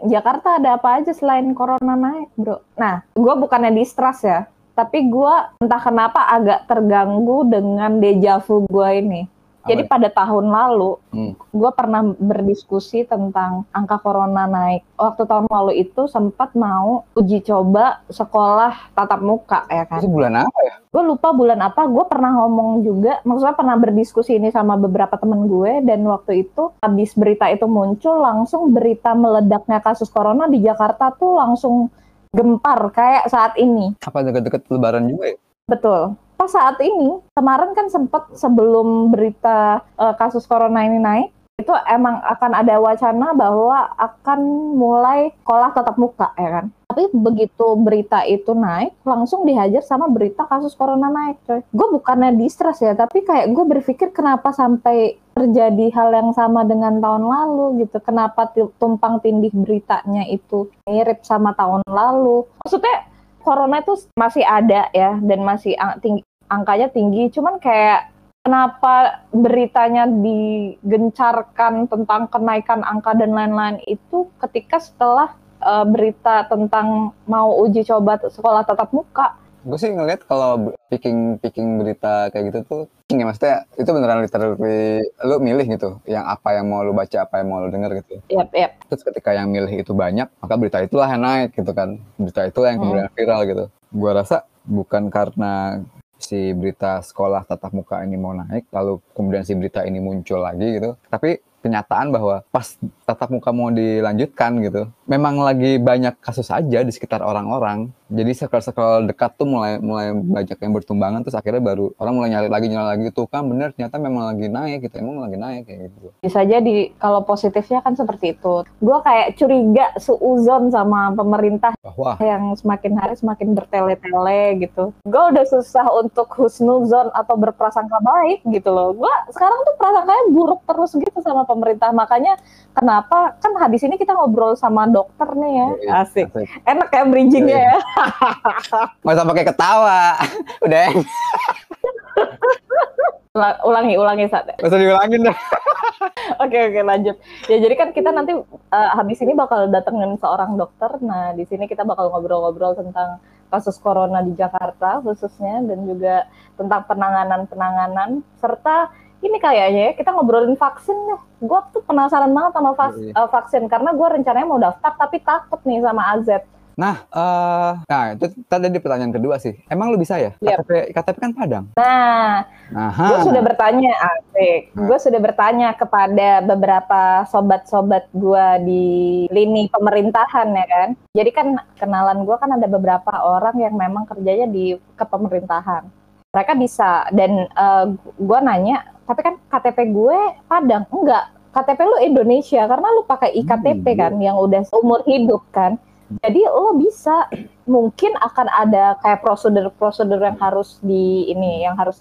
Jakarta ada apa aja selain corona naik, bro? Nah, gue bukannya distrust ya, tapi gue entah kenapa agak terganggu dengan deja vu gue ini. Jadi pada tahun lalu, Hmm. gue pernah berdiskusi tentang angka corona naik. Waktu tahun lalu itu sempat mau uji coba sekolah tatap muka ya kan. Itu bulan apa ya? Gue lupa bulan apa, gue pernah ngomong juga, maksudnya pernah berdiskusi ini sama beberapa temen gue, dan waktu itu habis berita itu muncul, langsung berita meledaknya kasus corona di Jakarta tuh langsung gempar kayak saat ini. Apa deket-deket lebaran juga ya? Betul. Pas saat ini, kemarin kan sempat sebelum berita eh, kasus corona ini naik, itu emang akan ada wacana bahwa akan mulai sekolah tatap muka, ya kan? Tapi begitu berita itu naik, langsung dihajar sama berita kasus corona naik, coy. Gue bukannya distress ya, tapi kayak gue berpikir kenapa sampai terjadi hal yang sama dengan tahun lalu gitu. Kenapa tumpang tindih beritanya itu mirip sama tahun lalu? Maksudnya corona itu masih ada ya dan masih ang- tinggi, angkanya tinggi cuman kayak kenapa beritanya digencarkan tentang kenaikan angka dan lain-lain itu ketika setelah eh, berita tentang mau uji coba sekolah tatap muka Gue sih ngeliat kalau picking picking berita kayak gitu tuh, ya maksudnya itu beneran literally lu milih gitu, yang apa yang mau lu baca, apa yang mau lu denger gitu. yep yep Terus ketika yang milih itu banyak, maka berita itulah yang naik gitu kan. Berita itulah yang kemudian viral gitu. Gua rasa bukan karena si berita sekolah tatap muka ini mau naik, lalu kemudian si berita ini muncul lagi gitu. Tapi kenyataan bahwa pas tatap muka mau dilanjutkan gitu, memang lagi banyak kasus aja di sekitar orang-orang. Jadi circle-circle dekat tuh mulai mulai banyak yang bertumbangan terus akhirnya baru orang mulai nyari lagi nyari lagi tuh kan bener ternyata memang lagi naik gitu emang lagi naik kayak gitu. bisa jadi kalau positifnya kan seperti itu gue kayak curiga suuzon sama pemerintah Bahwa yang semakin hari semakin bertele-tele gitu. Gue udah susah untuk husnuzon atau berprasangka baik gitu loh. Gue sekarang tuh prasangkanya buruk terus gitu sama pemerintah. Makanya kenapa kan habis ini kita ngobrol sama dokter nih ya. Yoi, Asik. asik. Enak ya bridgingnya Yoi. ya. Nggak usah pakai ketawa. Udah, Ula- Ulangi, ulangi saat. usah diulangin dah. Oke oke lanjut. Ya jadi kan kita nanti eh, habis ini bakal datengin seorang dokter. Nah di sini kita bakal ngobrol-ngobrol tentang kasus corona di Jakarta khususnya dan juga tentang penanganan-penanganan serta ini kayaknya ya kita ngobrolin vaksin deh. Gue tuh penasaran banget sama vas- Iya. eh, vaksin karena gue rencananya mau daftar tapi takut nih sama AZ. Nah, eh, nah itu tadi di pertanyaan kedua sih. Emang lu bisa ya? Yap. KTP, KTP kan Padang. Nah gue sudah bertanya, asik. Nah. Gue sudah bertanya kepada beberapa sobat-sobat gue di lini pemerintahan ya kan. Jadi kan kenalan gue kan ada beberapa orang yang memang kerjanya di kepemerintahan. Mereka bisa dan gue nanya, tapi kan KTP gue Padang enggak. KTP lu Indonesia karena lu pakai iktp Hmm, kan yang udah seumur hidup kan. Jadi lo bisa mungkin akan ada kayak prosedur-prosedur yang harus di ini yang harus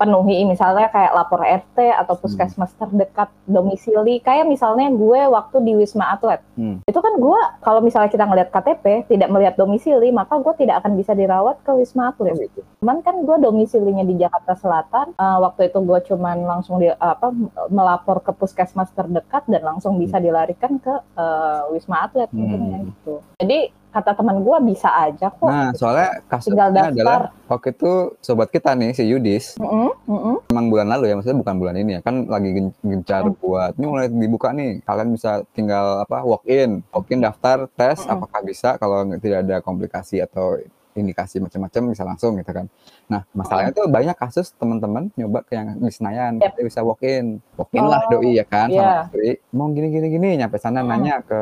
dipenuhi misalnya kayak lapor RT atau Hmm. puskesmas terdekat domisili kayak misalnya gue waktu di Wisma Atlet Hmm. itu kan gue kalau misalnya kita ngelihat KTP tidak melihat domisili maka gue tidak akan bisa dirawat ke Wisma Atlet gitu. cuman kan gue domisilinya di Jakarta Selatan Eh, waktu itu gue cuman langsung di apa melapor ke puskesmas terdekat dan langsung bisa dilarikan ke eh, Wisma Atlet mungkin Hmm. ya gitu jadi kata teman gue bisa aja kok Nah, soalnya kasusnya adalah waktu itu sobat kita nih si Yudis, Mm-mm, mm-mm. emang bulan lalu ya, maksudnya bukan bulan ini ya, kan lagi gen- gencar Hmm. buat ini mulai dibuka nih, kalian bisa tinggal apa walk in, walk in daftar tes Mm-mm. apakah bisa kalau tidak ada komplikasi atau indikasi macam-macam bisa langsung gitu kan. Nah, masalahnya tuh banyak kasus teman-teman nyoba ke yang di Senayan, Yep. dia bisa walk in, walk in lah Oh, doi ya kan iya. sama istri, mau gini gini gini, nyampe sana Mm. nanya ke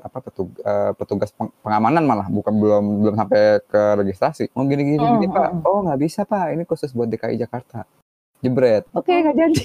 apa petug- eh, petugas peng- pengamanan malah, bukan belum belum sampai ke registrasi, mau gini gini gini Mm, pak, mm. oh nggak bisa pak, ini khusus buat DKI Jakarta, jebret. oke nggak jadi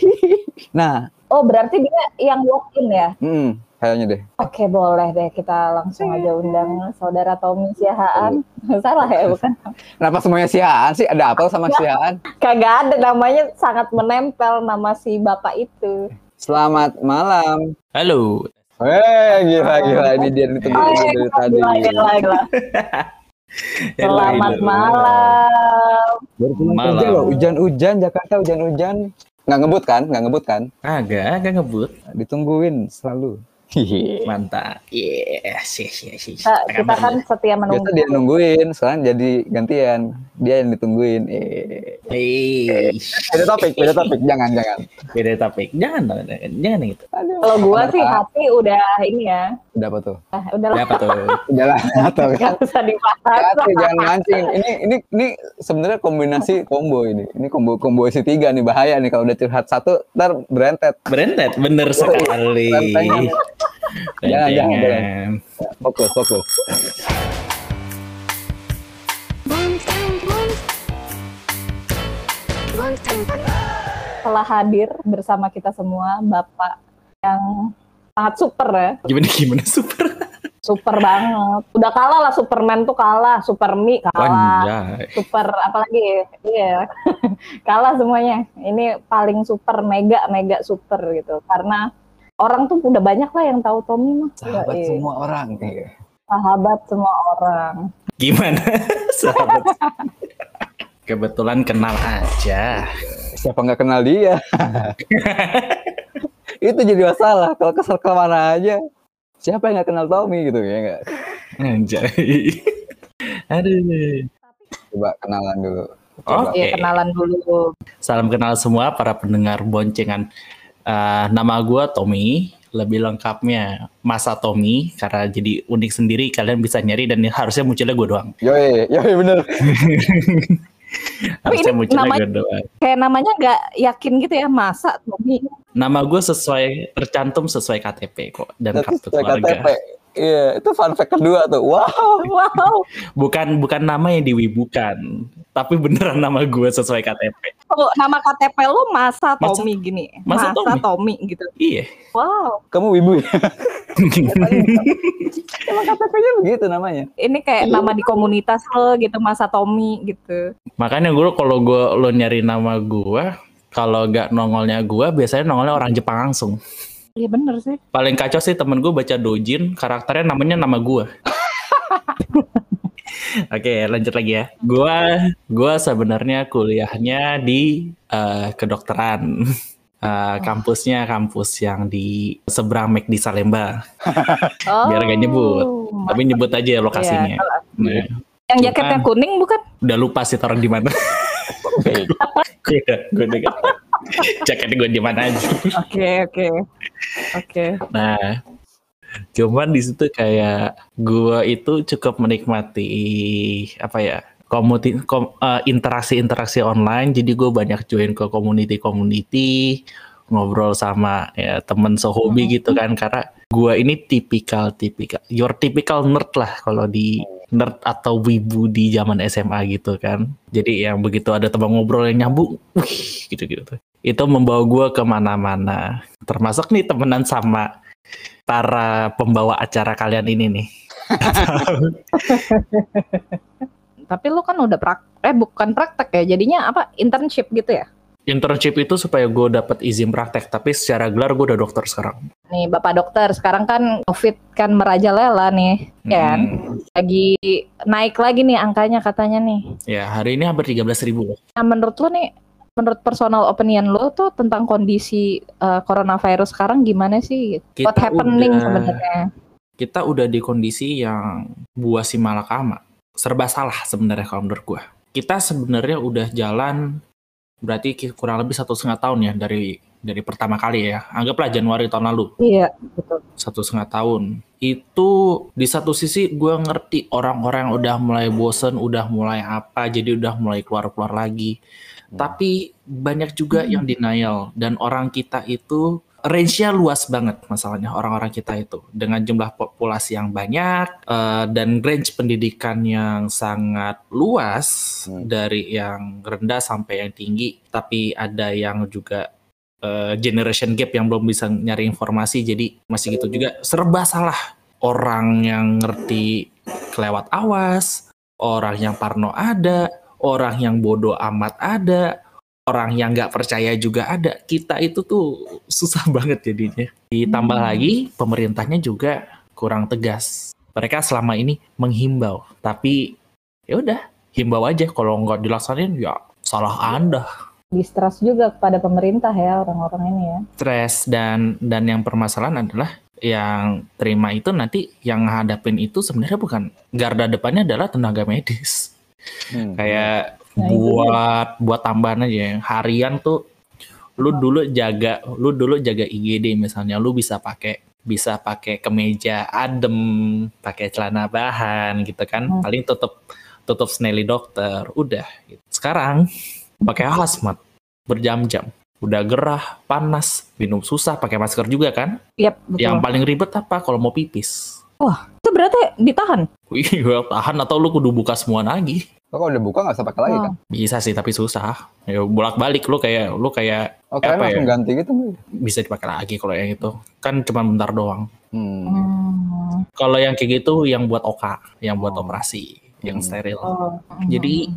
Nah, oh berarti dia yang walk in ya mm, kayaknya deh. Oke boleh deh kita langsung aja undang saudara Tommy Siahaan. Salah ya bukan? Kenapa semuanya Siaan sih? Ada apa sama Siaan? Kagak ada namanya sangat menempel nama si bapak itu. Selamat malam. Halo. Weh, gila gila ini dia ini tunggu Oh, iya, dari tadi. gila, gila, gila. Selamat malam. Malam. loh, hujan-hujan Jakarta hujan-hujan. Nggak ngebut kan? Nggak ngebut kan? Agak, agak ngebut. Ditungguin selalu. Hihi. Mantap. Yes, yes, yes, yes. Kita, Apa kita kan setia Biasa menunggu. dia nungguin, sekarang jadi gantian. Dia yang ditungguin. Eh. Eh, Beda topik, beda topik. Jangan, jangan. beda topik. Jangan, dong, jangan gitu. Kalau gua sih Pak. hati udah ini ya. Udah apa tuh? Ah, udahlah, Apa tuh? Udah lah, atau nggak usah dibahas. Hati, jangan mancing. Ini ini ini sebenarnya kombinasi combo ini. Ini combo combo isi tiga nih bahaya nih kalau udah curhat satu, ntar berentet. Berentet, bener sekali. Jangan, jangan, Rentengan. Fokus, fokus. Telah hadir bersama kita semua Bapak yang sangat super ya. Gimana gimana super? Super banget. Udah kalah lah Superman tuh kalah, Supermi kalah. Anjay. super apalagi iya kalah semuanya ini paling super mega mega super gitu karena orang tuh udah banyak lah yang tahu Tommy mah Sahabat Yoi. semua orang. Iya. sahabat semua orang Gimana? Sahabat. Kebetulan kenal aja. Siapa nggak kenal dia? Itu jadi masalah. Kalau kesel ke mana aja. Siapa yang nggak kenal Tommy gitu ya nggak? Anjay. Aduh. Coba kenalan dulu. Oke. Iya kenalan dulu Salam kenal semua para pendengar boncengan. Eh, nama gua Tommy, lebih lengkapnya Masa Tommy karena jadi unik sendiri kalian bisa nyari dan harusnya munculnya gue doang. Yoi, yoi bener. Harusnya ini munculnya namanya- gue doang. kayak namanya nggak yakin gitu ya masa Tommy Nama gue sesuai tercantum sesuai KTP kok dan kartu keluarga. KTP. Iya, itu fun fact kedua tuh. Wow. wow Bukan bukan nama yang diwibukan, tapi beneran nama gue sesuai KTP. oh, nama KTP lu masa Masa- Tommy gini Masa Tommy? Tommy gitu Iya. wow Kamu wibu ya? Emang KTP-nya begitu namanya. ini kayak nama di komunitas lo gitu masa Tommy gitu Makanya gue kalau gue lo nyari nama gue, kalau gak nongolnya gue, biasanya nongolnya orang Jepang langsung. Iya bener sih Paling kacau sih temen gue baca dojin, karakternya namanya nama gue. Oke, lanjut lagi ya. Gua gua sebenarnya kuliahnya di eh, kedokteran. Eh, kampusnya kampus yang di seberang McD di Salemba. oh, Biar gak nyebut. Tapi nyebut aja lokasinya. Iya, Nah, yang jaketnya kuning bukan udah lupa sih taruh di mana. gue udah gue udah Jaketnya gue di mana aja. Oke oke oke. Nah, cuman di situ kayak gua itu cukup menikmati apa ya komuti kom- eh, interaksi-interaksi online. Jadi gue banyak join ke community-community, ngobrol sama ya temen sehobi gitu kan. Karena gua ini tipikal tipikal, your typical nerd lah kalau di nerd atau wibu di zaman SMA gitu kan. Jadi yang begitu ada teman ngobrol yang nyambung, wih gitu-gitu tuh. Itu membawa gua ke mana-mana. Termasuk nih temenan sama para pembawa acara kalian ini nih. Tapi lu kan udah prak eh bukan praktek ya, jadinya apa internship gitu ya? Internship itu supaya gue dapat izin praktek, tapi secara gelar gue udah dokter sekarang. Nih Bapak dokter, sekarang kan COVID kan merajalela nih, ya kan? Lagi naik lagi nih angkanya katanya nih. Ya hari ini hampir 13.000 ribu. Nah, menurut lu nih, menurut personal opinion lu tuh tentang kondisi eh, coronavirus sekarang gimana sih? Kita What happening udah- sebenarnya? Kita udah di kondisi yang buah si malakama. Serba salah sebenarnya kalau menurut gue. Kita sebenarnya udah jalan berarti kurang lebih satu setengah tahun ya dari dari pertama kali ya. Anggaplah Januari tahun lalu. Iya, betul. satu setengah tahun itu di satu sisi gue ngerti orang-orang udah mulai bosen udah mulai apa jadi udah mulai keluar-keluar lagi tapi banyak juga yang denial dan orang kita itu range-nya luas banget masalahnya orang-orang kita itu dengan jumlah populasi yang banyak eh, dan range pendidikan yang sangat luas Hmm. dari yang rendah sampai yang tinggi tapi ada yang juga eh, generation gap yang belum bisa nyari informasi jadi masih gitu juga serba salah orang yang ngerti kelewat awas orang yang parno ada orang yang bodoh amat ada orang yang nggak percaya juga ada kita itu tuh susah banget jadinya ditambah Hmm. lagi pemerintahnya juga kurang tegas mereka selama ini menghimbau tapi ya udah himbau aja kalau nggak dilaksanain ya salah anda Distrust juga kepada pemerintah ya orang-orang ini ya. stres dan dan yang permasalahan adalah yang terima itu nanti yang hadapin itu sebenarnya bukan garda depannya adalah tenaga medis. Hmm. Kayak Nah, itu buat buat tambahan aja harian tuh lu dulu jaga lu dulu jaga IGD misalnya lu bisa pakai bisa pakai kemeja adem pakai celana bahan gitu kan Hmm. paling tutup tutup snelly dokter udah gitu. sekarang pakai hazmat berjam-jam udah gerah panas minum susah pakai masker juga kan Yap, betul. yang paling ribet apa kalau mau pipis Itu berarti ditahan. Wih, tahan atau lu kudu buka semua lagi Oh, kalau udah buka nggak usah pakai lagi kan? bisa sih tapi susah ya bolak balik lu kayak lu kayak Oh, Apa ya? ganti gitu bisa dipakai lagi kalau yang itu kan cuma bentar doang Hmm. Hmm. kalau yang kayak gitu yang buat oka yang buat Oh. operasi yang Hmm. steril Oh. Jadi-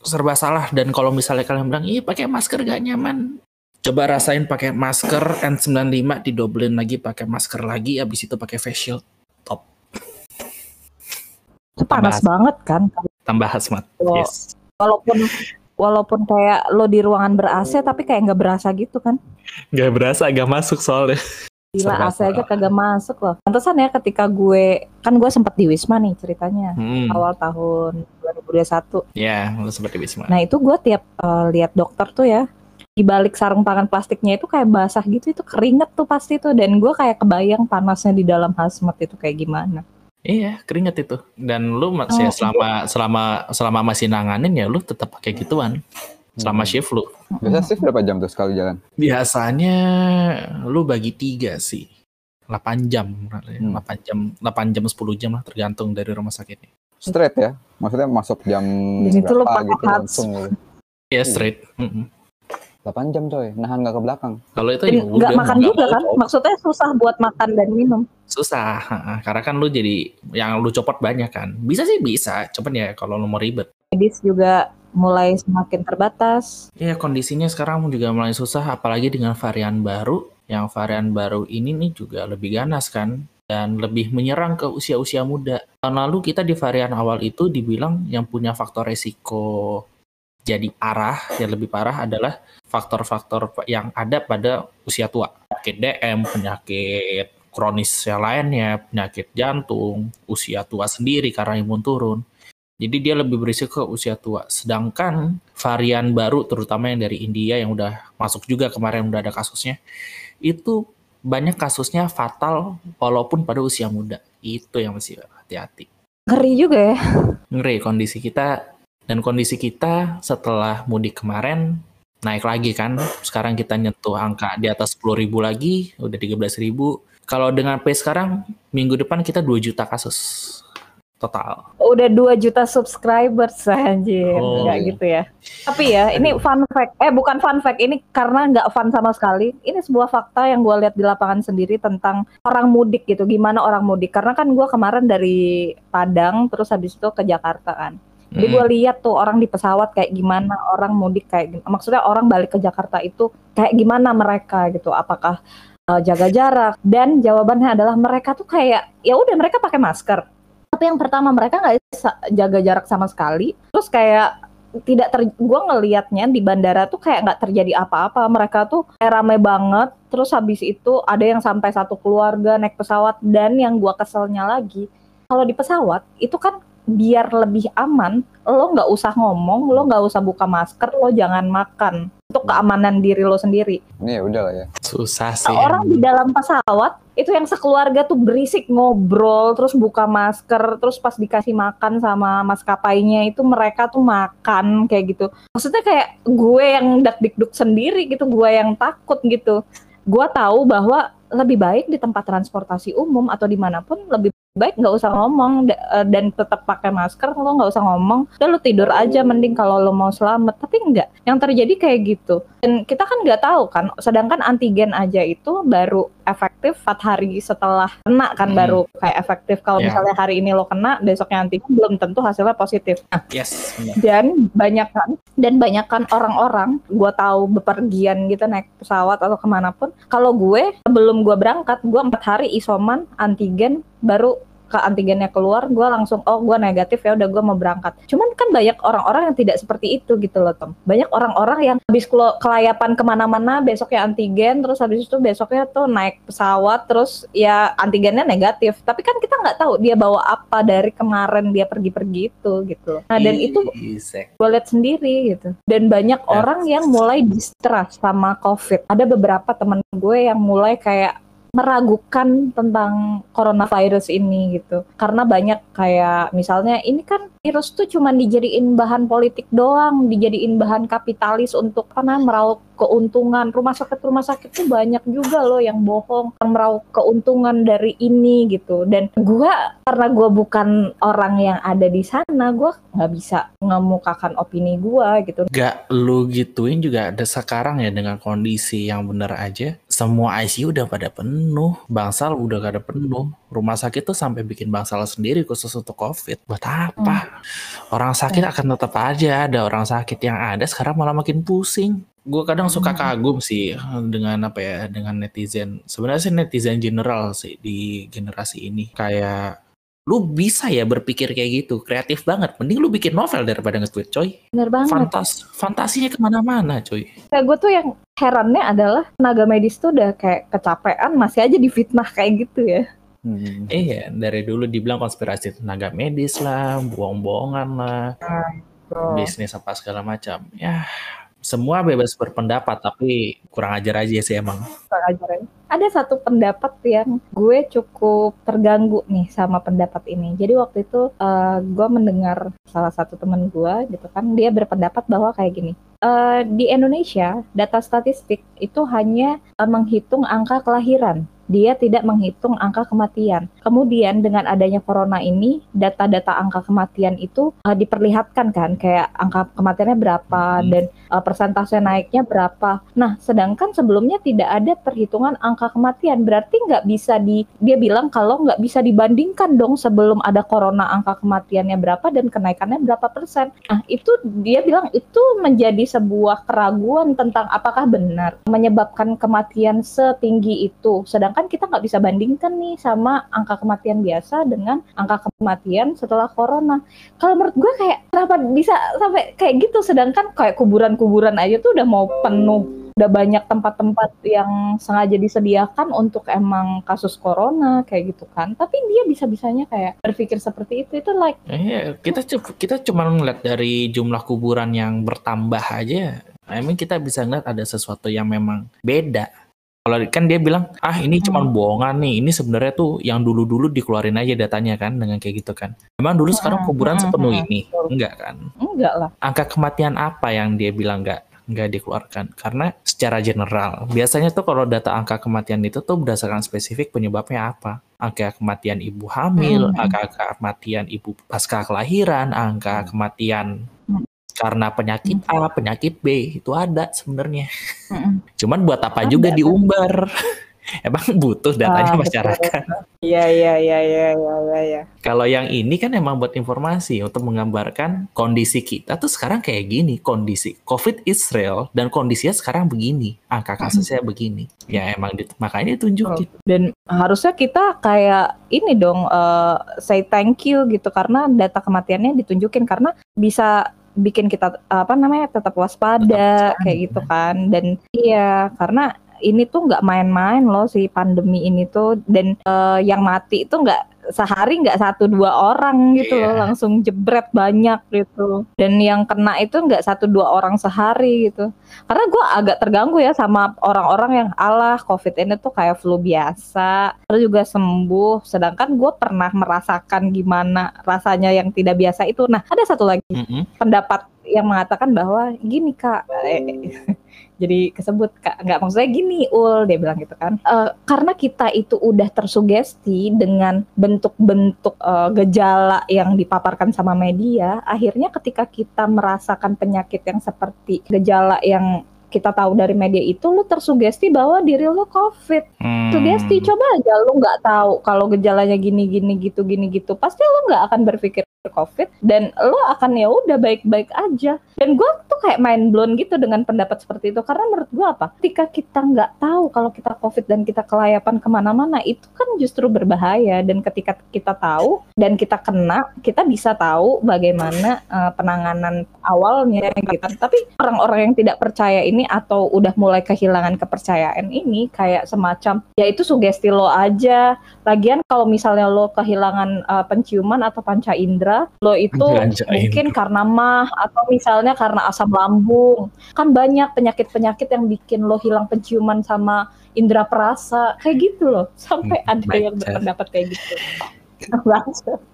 serba salah dan kalau misalnya kalian bilang ih pakai masker gak nyaman coba rasain pakai masker N95 didobelin lagi pakai masker lagi abis itu pakai face shield top itu panas tambah- banget kan. Tambah hazmat Kalau- yes Walaupun walaupun kayak lo di ruangan ber AC tapi kayak nggak berasa gitu kan. nggak berasa agak masuk soalnya Gila AC aja kagak masuk loh. Pantesan ya ketika gue kan gue sempat di Wisma nih ceritanya hmm. awal tahun 2021. ya lu seperti Wisma Nah itu gue tiap eh, lihat dokter tuh ya di balik sarung tangan plastiknya itu kayak basah gitu itu keringet tuh pasti tuh dan gue kayak kebayang panasnya di dalam hazmat itu kayak gimana. Iya, keringet itu. Dan lu masih Oh, selama selama selama masih nanganin ya lu tetap pakai gituan. Selama Hmm. shift lu. Biasa shift berapa jam tuh sekali jalan? Biasanya lu bagi tiga sih. 8 jam, Hmm. 8 jam, 8 jam 10 jam lah tergantung dari rumah sakitnya. Straight ya? Maksudnya masuk jam Di situ lu berapa gitu langsung gitu. Iya straight. Mm-mm. 8 jam coy, nahan nggak ke belakang. Kalau itu ya nggak makan juga kan? Cok. Maksudnya susah buat makan dan minum. Susah, karena kan lu jadi yang lu copot banyak kan. Bisa sih bisa, cuman ya kalau lu mau ribet. Medis juga mulai semakin terbatas. Ya kondisinya sekarang juga mulai susah apalagi dengan varian baru. Yang varian baru ini nih juga lebih ganas kan dan lebih menyerang ke usia-usia muda. Tahun lalu kita di varian awal itu dibilang yang punya faktor resiko jadi parah, yang lebih parah adalah faktor-faktor yang ada pada usia tua. Penyakit DM, penyakit kronis yang lainnya, penyakit jantung, usia tua sendiri karena imun turun. Jadi dia lebih berisiko ke usia tua. Sedangkan varian baru terutama yang dari India yang udah masuk juga kemarin udah ada kasusnya, itu banyak kasusnya fatal walaupun pada usia muda. Itu yang mesti hati-hati. Ngeri juga ya. Ngeri kondisi kita dan kondisi kita setelah mudik kemarin naik lagi kan. Sekarang kita nyentuh angka di atas 10.000 lagi, udah 13.000. Kalau dengan pace sekarang minggu depan kita 2 juta kasus total. Udah 2 juta subscribers anjir. Oh, Nggak gitu ya. Tapi ya, ini fun fact. Eh bukan fun fact, ini karena nggak fun sama sekali. Ini sebuah fakta yang gue lihat di lapangan sendiri tentang orang mudik gitu. Gimana orang mudik. Karena kan gue kemarin dari Padang, terus habis itu ke Jakarta kan. Jadi gue lihat tuh orang di pesawat kayak gimana, orang mudik kayak gimana. Maksudnya orang balik ke Jakarta itu kayak gimana mereka gitu. Apakah uh, jaga jarak? Dan jawabannya adalah mereka tuh kayak ya udah mereka pakai masker. Tapi yang pertama mereka nggak jaga jarak sama sekali. Terus kayak tidak ter gue ngelihatnya di bandara tuh kayak nggak terjadi apa-apa mereka tuh kayak rame banget terus habis itu ada yang sampai satu keluarga naik pesawat dan yang gua keselnya lagi kalau di pesawat itu kan biar lebih aman lo nggak usah ngomong lo nggak usah buka masker lo jangan makan untuk keamanan diri lo sendiri Ini ya udah lah ya. Susah sih. orang di dalam pesawat itu yang sekeluarga tuh berisik ngobrol terus buka masker terus pas dikasih makan sama maskapainya itu mereka tuh makan kayak gitu maksudnya kayak gue yang dak dikduk sendiri gitu gue yang takut gitu gue tahu bahwa lebih baik di tempat transportasi umum atau di mana pun lebih baik nggak usah ngomong. Eh, dan tetap pakai masker lo nggak usah ngomong. Udah lo tidur aja mending kalau lo mau selamat. Tapi enggak yang terjadi kayak gitu dan kita kan nggak tahu kan sedangkan antigen aja itu baru efektif 4 hari setelah kena kan Hmm. baru kayak efektif kalau Ya. misalnya hari ini lo kena besoknya antigen belum tentu hasilnya positif Nah, Yes, dan banyak kan dan banyak kan orang-orang gue tahu bepergian gitu naik pesawat atau ke mana pun kalau gue sebelum gue berangkat gue empat hari isoman antigen baru ke antigennya keluar gue langsung oh gue negatif ya udah gue mau berangkat. Cuman kan banyak orang-orang yang tidak seperti itu gitu loh Tom. Banyak orang-orang yang habis kelayapan ke mana-mana besoknya antigen terus habis itu besoknya tuh naik pesawat terus ya antigennya negatif. Tapi kan kita nggak tahu dia bawa apa dari kemarin dia pergi-pergi itu gitu. Nah dan itu gue lihat sendiri gitu. Dan banyak orang yang mulai distrust sama covid. Ada beberapa teman gue yang mulai kayak meragukan tentang coronavirus ini gitu. Karena banyak kayak misalnya ini kan virus tuh cuma dijadiin bahan politik doang dijadiin bahan kapitalis untuk apa namanya meraup keuntungan. Rumah sakit rumah sakit tuh banyak juga loh yang bohong yang meraup keuntungan dari ini gitu. Dan gua karena gua bukan orang yang ada di sana gua nggak bisa ngemukakan opini gua gitu. Gak lu gituin juga ada sekarang ya dengan kondisi yang bener aja. Semua ICU udah pada penuh. Bangsal udah gak ada penuh. Rumah sakit tuh sampai bikin bangsal sendiri khusus untuk COVID. Buat apa? Orang sakit akan tetap aja ada orang sakit yang ada sekarang malah makin pusing. Gue kadang suka Hmm. kagum sih dengan apa ya dengan netizen. Sebenarnya sih netizen general sih di generasi ini kayak lu bisa ya berpikir kayak gitu kreatif banget mending lu bikin novel daripada nge-tweet coy bener banget Fantas, fantasinya ke mana-mana cuy. kayak gue tuh yang herannya adalah tenaga medis tuh udah kayak kecapean masih aja difitnah kayak gitu ya Hmm. Iya, dari dulu dibilang konspirasi tenaga medis lah, bohong-bohongan lah, bisnis apa segala macam. Ya, semua bebas berpendapat, tapi kurang ajar aja sih emang. Kurang ajar ya. Ada satu pendapat yang gue cukup terganggu nih sama pendapat ini jadi waktu itu eh, gue mendengar salah satu teman gue gitu kan dia berpendapat bahwa kayak gini eh, di Indonesia data statistik itu hanya eh, menghitung angka kelahiran dia tidak menghitung angka kematian. Kemudian dengan adanya corona ini, data-data angka kematian itu uh, diperlihatkan kan, kayak angka kematiannya berapa Hmm. dan uh, persentase naiknya berapa. Nah, sedangkan sebelumnya tidak ada perhitungan angka kematian, berarti nggak bisa di dia bilang kalau nggak bisa dibandingkan dong sebelum ada corona angka kematiannya berapa dan kenaikannya berapa persen. Nah, itu dia bilang itu menjadi sebuah keraguan tentang apakah benar menyebabkan kematian setinggi itu. Sedangkan kita nggak bisa bandingkan nih sama angka kematian biasa dengan angka kematian setelah corona. Kalau menurut gue kayak kenapa bisa sampai kayak gitu sedangkan kayak kuburan-kuburan aja tuh udah mau penuh udah banyak tempat-tempat yang sengaja disediakan untuk emang kasus corona kayak gitu kan tapi dia bisa-bisanya kayak berpikir seperti itu itu like Iya, kita cu- kita cuma ngeliat dari jumlah kuburan yang bertambah aja. I mean kita bisa ngeliat ada sesuatu yang memang beda. Kalau kan dia bilang, ah ini cuma Hmm. bohongan nih. Ini sebenarnya tuh yang dulu-dulu dikeluarin aja datanya kan dengan kayak gitu kan. Emang dulu sekarang Hmm, kuburan hmm, sepenuh ini? Enggak kan? enggak lah Angka kematian apa yang dia bilang enggak? nggak dikeluarkan karena secara general biasanya tuh kalau data angka kematian itu tuh berdasarkan spesifik penyebabnya apa angka kematian ibu hamil Hmm. angka kematian ibu pasca kelahiran angka kematian. Karena penyakit A penyakit B itu ada sebenarnya. Mm-mm. cuman buat apa Ada, juga diumbar? Emang butuh datanya Ah, masyarakat. Iya iya iya iya iya iya. Ya. Kalau yang ini kan emang buat informasi untuk menggambarkan kondisi kita tuh sekarang kayak gini, kondisi COVID is real dan kondisinya sekarang begini, angka kasusnya begini. Ya emang di- makanya ditunjukin. Dan harusnya kita kayak ini dong eh, say thank you gitu. Karena data kematiannya ditunjukin. Karena bisa bikin kita apa namanya tetap waspada Tetap kayak gitu kan. Dan iya karena ini tuh nggak main-main loh si pandemi ini tuh. Dan eh, yang mati itu nggak sehari nggak satu dua orang gitu loh Iya. langsung jebret banyak gitu dan yang kena itu nggak satu dua orang sehari gitu karena gue agak terganggu ya sama orang-orang yang Allah covid ini tuh kayak flu biasa terus juga sembuh sedangkan gue pernah merasakan gimana rasanya yang tidak biasa itu nah ada satu lagi Mm-mm. pendapat yang mengatakan bahwa gini kak eh, jadi kesebut kak nggak maksudnya gini ul dia bilang gitu kan. Eh, karena kita itu udah tersugesti dengan bentuk-bentuk eh, gejala yang dipaparkan sama media akhirnya ketika kita merasakan penyakit yang seperti gejala yang kita tahu dari media itu lu tersugesti bahwa diri lu covid. Hmm. sugesti coba aja lu nggak tahu kalau gejalanya gini gini gitu gini gitu. Pasti lu nggak akan berpikir covid dan lu akan ya udah baik-baik aja. Dan gue kayak main blown gitu dengan pendapat seperti itu. Karena menurut gue apa? Ketika kita nggak tahu kalau kita covid dan kita kelayapan ke mana-mana itu kan justru berbahaya. Dan ketika kita tahu dan kita kena kita bisa tahu bagaimana eh, penanganan awalnya gitu tapi orang-orang yang tidak percaya ini atau udah mulai kehilangan kepercayaan ini kayak semacam ya itu sugesti lo aja. Lagian kalau misalnya lo kehilangan eh, penciuman atau panca indera lo itu Panca mungkin indera. karena mah atau misalnya karena asam lambung kan banyak penyakit-penyakit yang bikin lo hilang penciuman sama indera perasa kayak gitu loh sampai Hmm, ada yang berpendapat kayak gitu.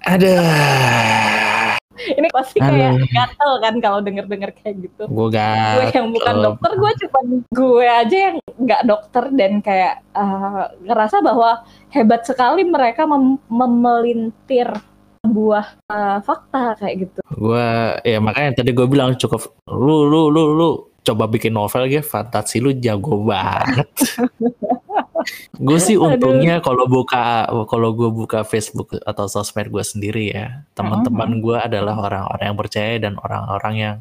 Ada. ini pasti kayak Aduh. gatel kan kalau denger-denger kayak gitu Gue gak. gue yang bukan dokter gue cuma gue aja yang nggak dokter dan kayak eh, ngerasa bahwa hebat sekali mereka mem- memelintir sebuah eh, fakta kayak gitu. Gue ya makanya tadi gue bilang cukup lu lu lu lu coba bikin novel ya fantasi lu jago banget. gue sih untungnya kalau buka kalau gue buka Facebook atau sosmed gue sendiri ya teman-teman gue adalah orang-orang yang percaya dan orang-orang yang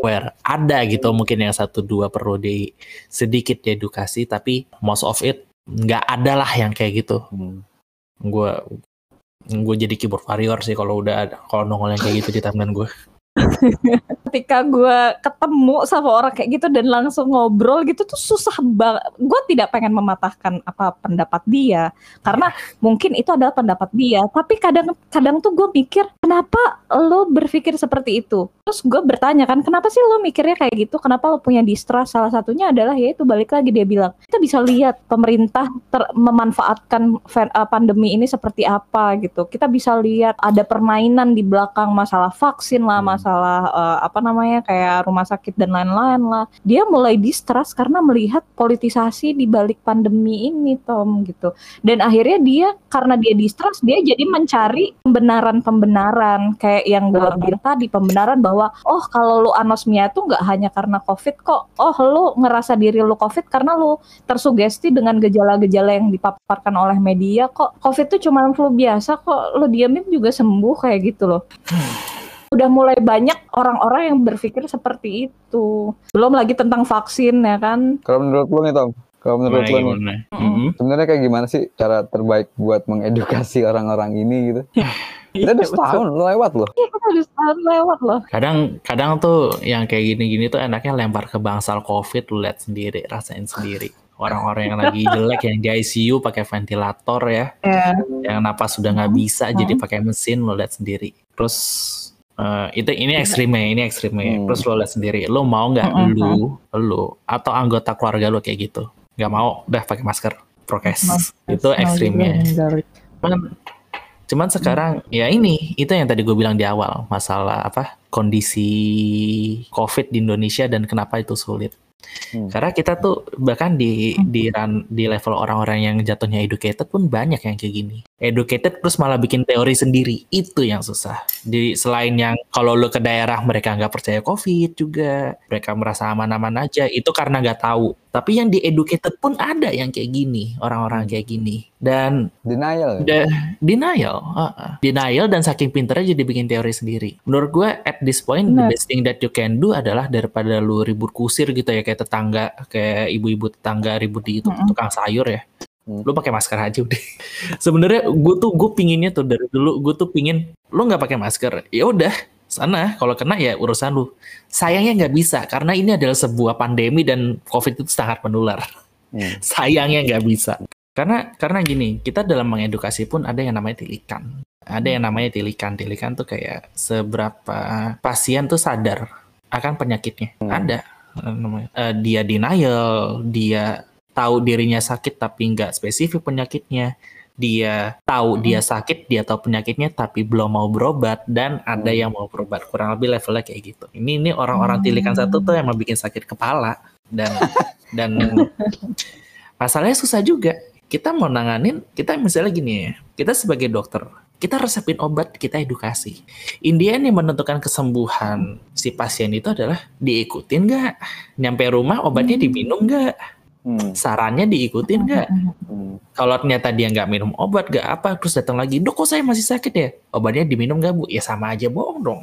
aware. Ada gitu mungkin yang satu dua perlu di sedikit diedukasi tapi most of it nggak ada lah yang kayak gitu. Hmm. gue gue jadi keyboard warrior sih kalau udah kalau nongol yang kayak gitu di timeline gue ketika gue ketemu sama orang kayak gitu dan langsung ngobrol gitu tuh susah banget. Gue tidak pengen mematahkan apa pendapat dia karena mungkin itu adalah pendapat dia. Tapi kadang-kadang tuh gue mikir kenapa lo berpikir seperti itu. Terus gue bertanya kan kenapa sih lo mikirnya kayak gitu? Kenapa lo punya distrust? Salah satunya adalah ya itu balik lagi dia bilang kita bisa lihat pemerintah ter- memanfaatkan fa- uh, pandemi ini seperti apa gitu. Kita bisa lihat ada permainan di belakang masalah vaksin lah, Hmm. masalah uh, apa namanya kayak rumah sakit dan lain-lain lah. Dia mulai distrust karena melihat politisasi di balik pandemi ini, Tom gitu. Dan akhirnya dia karena dia distrust, dia jadi mencari pembenaran-pembenaran kayak yang gue bilang tadi, pembenaran bahwa oh kalau lu anosmia itu nggak hanya karena covid kok. Oh lu ngerasa diri lu covid karena lu tersugesti dengan gejala-gejala yang dipaparkan oleh media kok. Covid itu cuma flu biasa kok. Lu diamin juga sembuh kayak gitu loh. Udah mulai banyak orang-orang yang berpikir seperti itu. Belum lagi tentang vaksin ya kan. Kalau menurut lu nih Tom, kalau menurut lu nih, sebenarnya kayak gimana sih cara terbaik buat mengedukasi orang-orang ini gitu? Kita udah Iya, setahun lewat loh. Iya, kita udah setahun lewat loh. kadang kadang tuh yang kayak gini-gini tuh enaknya lempar ke bangsal covid lu lihat sendiri rasain sendiri. Orang-orang yang lagi jelek yang di ICU pakai ventilator ya. Ya. yang napas sudah nggak bisa Hmm. jadi pakai mesin lo lihat sendiri. Terus eh, itu ini ekstrimnya ini ekstrimnya. Hmm. terus lo lihat sendiri lo mau nggak Hmm, lu lu atau anggota keluarga lo kayak gitu. Nggak mau udah pakai masker prokes. Itu ekstrimnya. cuman cuman sekarang ya ini itu yang tadi gue bilang di awal masalah apa kondisi covid di Indonesia dan kenapa itu sulit Hmm. karena kita tuh bahkan di Hmm. di ran- di level orang-orang yang jatuhnya educated pun banyak yang kayak gini educated terus malah bikin teori sendiri itu yang susah di selain yang kalau lo ke daerah mereka nggak percaya covid juga mereka merasa aman-aman aja itu karena nggak tahu tapi yang di educated pun ada yang kayak gini orang-orang kayak gini dan Denial. ya? Da- denial, uh-uh. denial dan saking pinternya jadi bikin teori sendiri. Menurut gue at this point the Benar. best thing that you can do adalah daripada lu ribut kusir gitu ya kayak tetangga, kayak ibu-ibu tetangga ribut di itu Mm-mm. tukang sayur ya. Hmm. Lu pakai masker aja udah. Sebenarnya gue tuh gue pinginnya tuh dari dulu gue tuh pingin lu nggak pakai masker. Ya udah sana kalau kena ya urusan lu. Sayangnya nggak bisa karena ini adalah sebuah pandemi dan covid itu sangat menular. Hmm. sayangnya nggak bisa. Karena karena gini kita dalam mengedukasi pun ada yang namanya tilikan. Ada yang namanya tilikan. Tilikan tuh kayak seberapa pasien tuh sadar akan penyakitnya. Hmm. ada namanya. Eh, dia denial dia tahu dirinya sakit tapi nggak spesifik penyakitnya dia tahu Hmm. dia sakit dia tahu penyakitnya tapi belum mau berobat dan ada Hmm. yang mau berobat kurang lebih levelnya kayak gitu ini ini orang-orang tilikan Hmm. satu tuh emang bikin sakit kepala dan dan masalahnya susah juga kita mau nanganin kita misalnya gini ya kita sebagai dokter kita resepin obat, kita edukasi. Indian yang menentukan kesembuhan si pasien itu adalah diikutin nggak? Nyampe rumah obatnya Hmm. diminum nggak? Hmm. Sarannya diikutin nggak? Hmm. Kalau ternyata dia nggak minum obat, nggak apa, terus datang lagi, dok kok saya masih sakit ya? Obatnya diminum nggak bu? Ya sama aja bohong dong.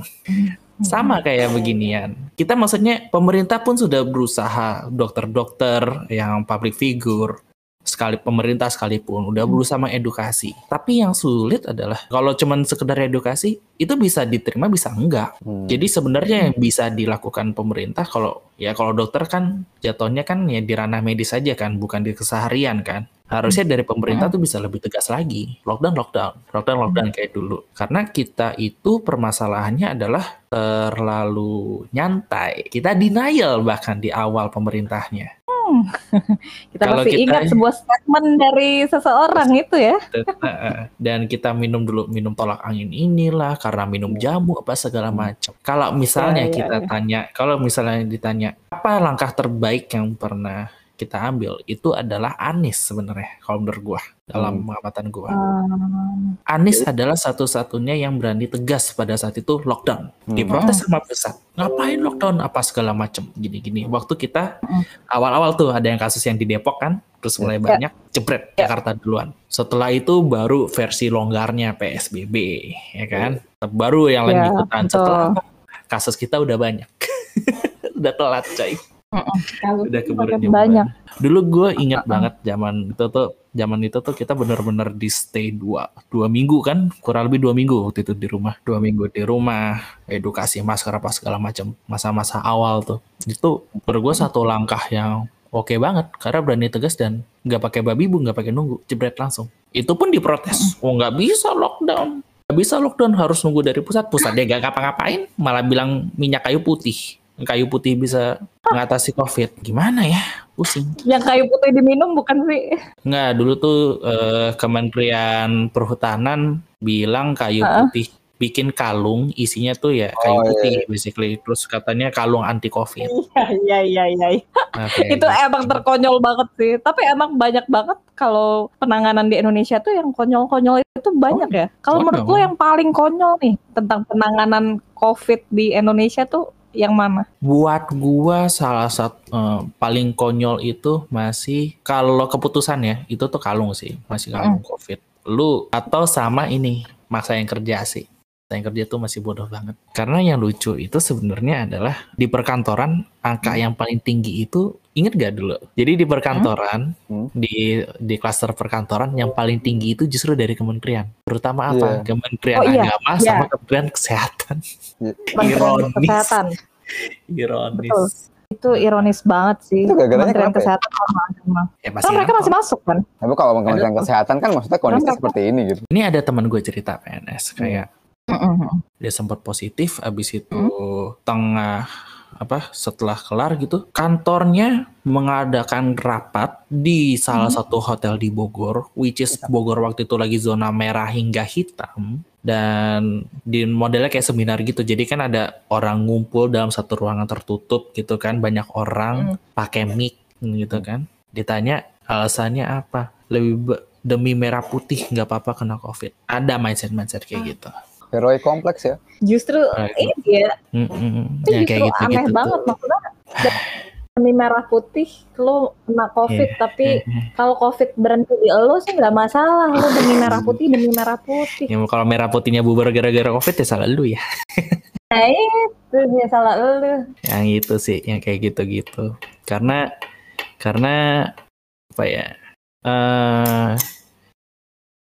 Sama kayak beginian. Kita maksudnya pemerintah pun sudah berusaha, dokter-dokter yang public figure, sekali pemerintah sekalipun udah berusaha mengedukasi. Tapi yang sulit adalah kalau cuman sekedar edukasi itu bisa diterima bisa enggak. Hmm. Jadi sebenarnya yang bisa dilakukan pemerintah kalau ya kalau dokter kan jatuhnya kan ya di ranah medis saja kan, bukan di keseharian kan. Harusnya dari pemerintah tuh bisa lebih tegas lagi. Lockdown, lockdown, lockdown, lockdown kayak dulu. Karena kita itu permasalahannya adalah terlalu nyantai. Kita denial bahkan di awal pemerintahnya. Kita Kalau masih kita- ingat sebuah statement dari seseorang itu ya. Dan, eh, dan kita minum dulu minum tolak angin inilah karena minum jamu apa segala macam. Kalau misalnya Ya, ya, kita ya. tanya, kalau misalnya ditanya apa langkah terbaik yang pernah kita ambil itu adalah Anis sebenarnya kalau menurut gua dalam pengamatan gua. Hmm. Anis adalah satu-satunya yang berani tegas pada saat itu lockdown. Diprotes sama pusat. Ngapain lockdown apa segala macam gini-gini. Waktu kita Mm. awal-awal tuh ada yang kasus yang di Depok kan, terus mulai Ya. banyak jebret Jakarta duluan. Setelah itu baru versi longgarnya PSBB, ya kan? Baru yang lain Ya, ikutan. Setelah kasus kita udah banyak. udah telat coy. Udah keburu Makin nyoba. banyak. Dulu gue ingat banget zaman itu tuh zaman itu tuh kita bener-bener di stay dua dua minggu kan? Kurang lebih dua minggu waktu itu di rumah. Dua minggu di rumah edukasi masker apa segala macam masa-masa awal tuh. Itu menurut gue satu langkah yang oke banget karena berani tegas dan nggak pakai babi bu nggak pakai nunggu jebret langsung. Itu pun diprotes. Oh nggak bisa lockdown. Nggak bisa lockdown harus nunggu dari pusat. Pusat dia nggak ngapa-ngapain malah bilang minyak kayu putih kayu putih bisa mengatasi covid gimana ya pusing Yang kayu putih diminum bukan sih? Nggak, dulu tuh eh, Kementerian Perhutanan bilang kayu Heeh. putih bikin kalung isinya tuh ya kayu Oh, iya, putih iya. basically terus katanya kalung anti covid. Iya iya iya. iya. Nah, kayak Itu gitu. emang terkonyol banget sih. Tapi emang banyak banget kalau penanganan di Indonesia tuh yang konyol-konyol itu banyak ya. Kalau menurut lo yang paling konyol nih tentang penanganan COVID di Indonesia tuh yang mana? buat gua salah satu eh, paling konyol itu masih kalau keputusan ya itu tuh kalung sih masih kalung covid. Lu atau sama ini masa yang kerja sih. Masa yang kerja tuh masih bodoh banget. Karena yang lucu itu sebenarnya adalah di perkantoran angka yang paling tinggi itu inget gak dulu? Jadi di perkantoran Hmm. di di klaster perkantoran yang paling tinggi itu justru dari kementerian. Terutama apa? Iya. Kementerian Oh, iya, Agama iya. sama Kementerian Kesehatan. Kementerian Ironis. Kesehatan. Ironis. Betul. Itu ironis banget sih. Itu Kementerian kenapa ya? Kesehatan sama agama. Ya Kan mereka apa? masih masuk kan? Tapi kalau Kementerian Kesehatan kan maksudnya kondisi Kenapa? seperti ini gitu. Ini ada teman gue cerita PNS kayak Mm-mm. dia sempat positif abis itu tengah apa setelah kelar gitu kantornya mengadakan rapat di salah satu hotel di Bogor which is Bogor waktu itu lagi zona merah hingga hitam dan di modelnya kayak seminar gitu. Jadi kan ada orang ngumpul dalam satu ruangan tertutup gitu kan banyak orang pakai mic gitu kan. Ditanya alasannya apa? Lebih demi merah putih nggak apa-apa kena covid. Ada mindset mindset kayak gitu Heroik kompleks ya. Justru Nah, ini dia Mm-mm. itu Ya, justru kayak gitu aneh gitu banget maksudnya demi merah putih lo kena covid Iya, tapi kalau covid berhenti di lo sih nggak masalah lo demi merah putih demi merah putih Ya kalau merah putihnya bubar gara-gara covid ya salah lu ya. nah itu dia salah lo Yang itu sih, yang kayak gitu-gitu. Karena karena apa ya? eh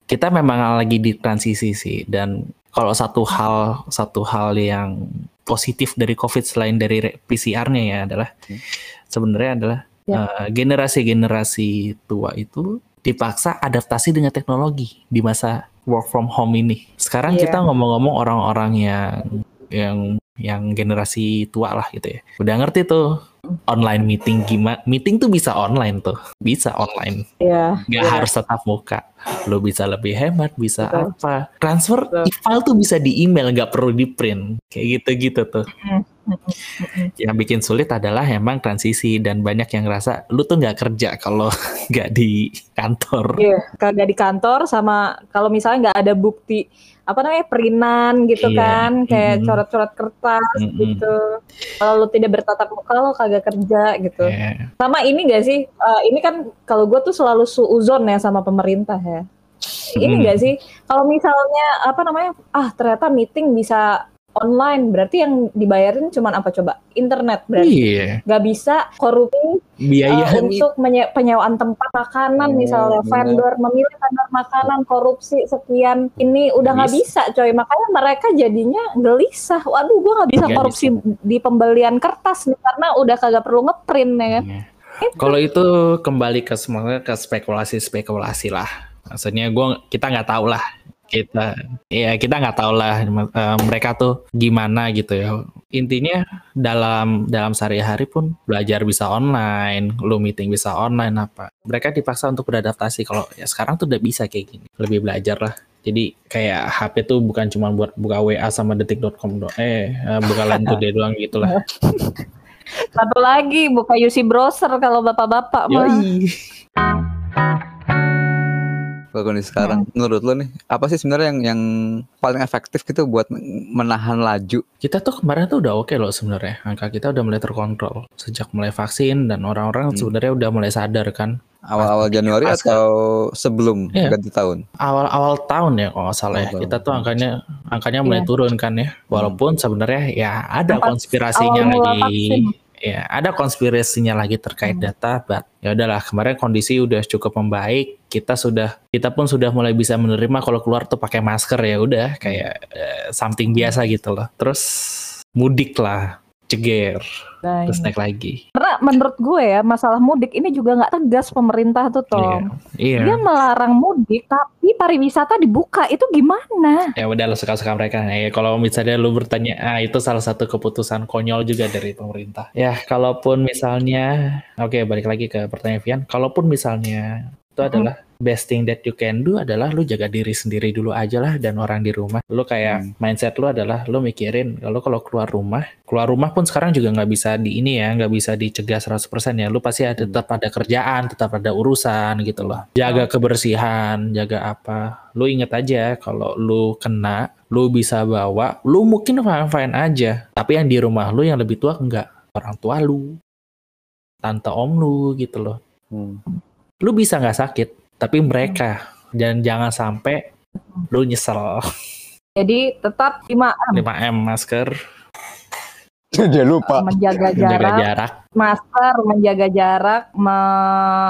kita memang lagi di transisi sih dan kalau satu hal satu hal yang positif dari covid selain dari PCR-nya ya adalah Hmm. sebenarnya adalah Ya. eh, generasi-generasi tua itu dipaksa adaptasi dengan teknologi di masa work from home ini. Sekarang Iya. kita ngomong-ngomong orang-orang yang yang yang generasi tua lah gitu ya. Udah ngerti tuh online meeting gimana? Meeting tuh bisa online tuh, bisa online, ya nggak Iya. harus tatap muka. Lo bisa lebih hemat, bisa Betul. apa? Transfer Betul. file tuh bisa di email, nggak perlu di print, kayak gitu-gitu tuh. Yang bikin sulit adalah emang transisi dan banyak yang ngerasa lu tuh nggak kerja kalau nggak di kantor. Iya, kagak di kantor sama kalau misalnya nggak ada bukti apa namanya perinan gitu Iya, kan, kayak mm-mm. coret-coret kertas Mm-mm. gitu. Kalau lu tidak bertatap muka lo kagak kerja gitu. Ya. Sama ini gak sih? eh, ini kan kalau gue tuh selalu suuzon ya sama pemerintah ya. Ini Hmm. gak sih? Kalau misalnya apa namanya? Ah ternyata meeting bisa online, berarti yang dibayarin cuma apa coba? Internet berarti. Iya, Gak bisa korupsi biaya eh, untuk menye- penyewaan tempat makanan Oh, misalnya bener. vendor memilih vendor makanan korupsi sekian ini udah nggak bisa coy makanya mereka jadinya gelisah waduh gua nggak bisa Nggak korupsi di pembelian kertas nih karena udah kagak perlu ngeprint ya kan Iya. Kalau itu kembali ke semuanya ke spekulasi-spekulasi lah. Maksudnya gua kita nggak tahu lah. Kita ya kita nggak tahu lah eh, mereka tuh gimana gitu ya. Intinya dalam dalam sehari-hari pun belajar bisa online, lu meeting bisa online apa. Mereka dipaksa untuk beradaptasi kalau ya sekarang tuh udah bisa kayak gini. Lebih belajar lah. Jadi kayak HP tuh bukan cuma buat buka WA sama detik.com doang. Eh, eh, buka today doang gitu lah. satu lagi buka UC browser kalau bapak-bapak mah. Kalau kondisi sekarang, menurut lo nih, apa sih sebenarnya yang yang paling efektif gitu buat menahan laju? Kita tuh kemarin tuh udah oke loh sebenarnya. Angka kita udah mulai terkontrol sejak mulai vaksin dan orang-orang Hmm. sebenarnya udah mulai sadar kan. Awal-awal Januari Masker. atau sebelum Iya. ganti tahun? Awal-awal tahun ya kalau nggak salah ya. Kita tuh angkanya angkanya mulai Iya. turun kan ya. Walaupun sebenarnya ya ada Tempat konspirasinya lagi. vaksin. Ya, ada konspirasinya lagi terkait Hmm. data, but ya udahlah kemarin kondisi udah cukup membaik. Kita sudah kita pun sudah mulai bisa menerima kalau keluar tuh pakai masker ya udah kayak eh, something biasa gitu loh. Terus mudik lah, ceger, Nah, terus naik lagi. karena menurut gue ya masalah mudik ini juga nggak tegas pemerintah tuh Tom Iya. dia melarang mudik tapi pariwisata dibuka itu gimana Ya udah lo suka-suka mereka. Ya kalau misalnya lu bertanya, ah itu salah satu keputusan konyol juga dari pemerintah. Ya kalaupun misalnya, oke balik lagi ke pertanyaan Vian. Kalaupun misalnya itu Mhm. adalah best thing that you can do adalah lu jaga diri sendiri dulu aja lah dan orang di rumah. Lu kayak Hmm. mindset lu adalah lu mikirin kalau kalau keluar rumah, keluar rumah pun sekarang juga nggak bisa di ini ya, nggak bisa dicegah 100% ya. Lu pasti ada, Hmm. tetap ada kerjaan, tetap ada urusan gitu loh. Jaga kebersihan, jaga apa. Lu inget aja kalau lu kena, lu bisa bawa, lu mungkin fine-fine aja. Tapi yang di rumah lu yang lebih tua enggak. Orang tua lu, tante om lu gitu loh. Hmm. Lu bisa nggak sakit, tapi mereka. Dan jangan sampai lu nyesel. jadi tetap 5M 5M masker, Dia lupa. menjaga menjaga jarak jarak. masker, menjaga jarak, me-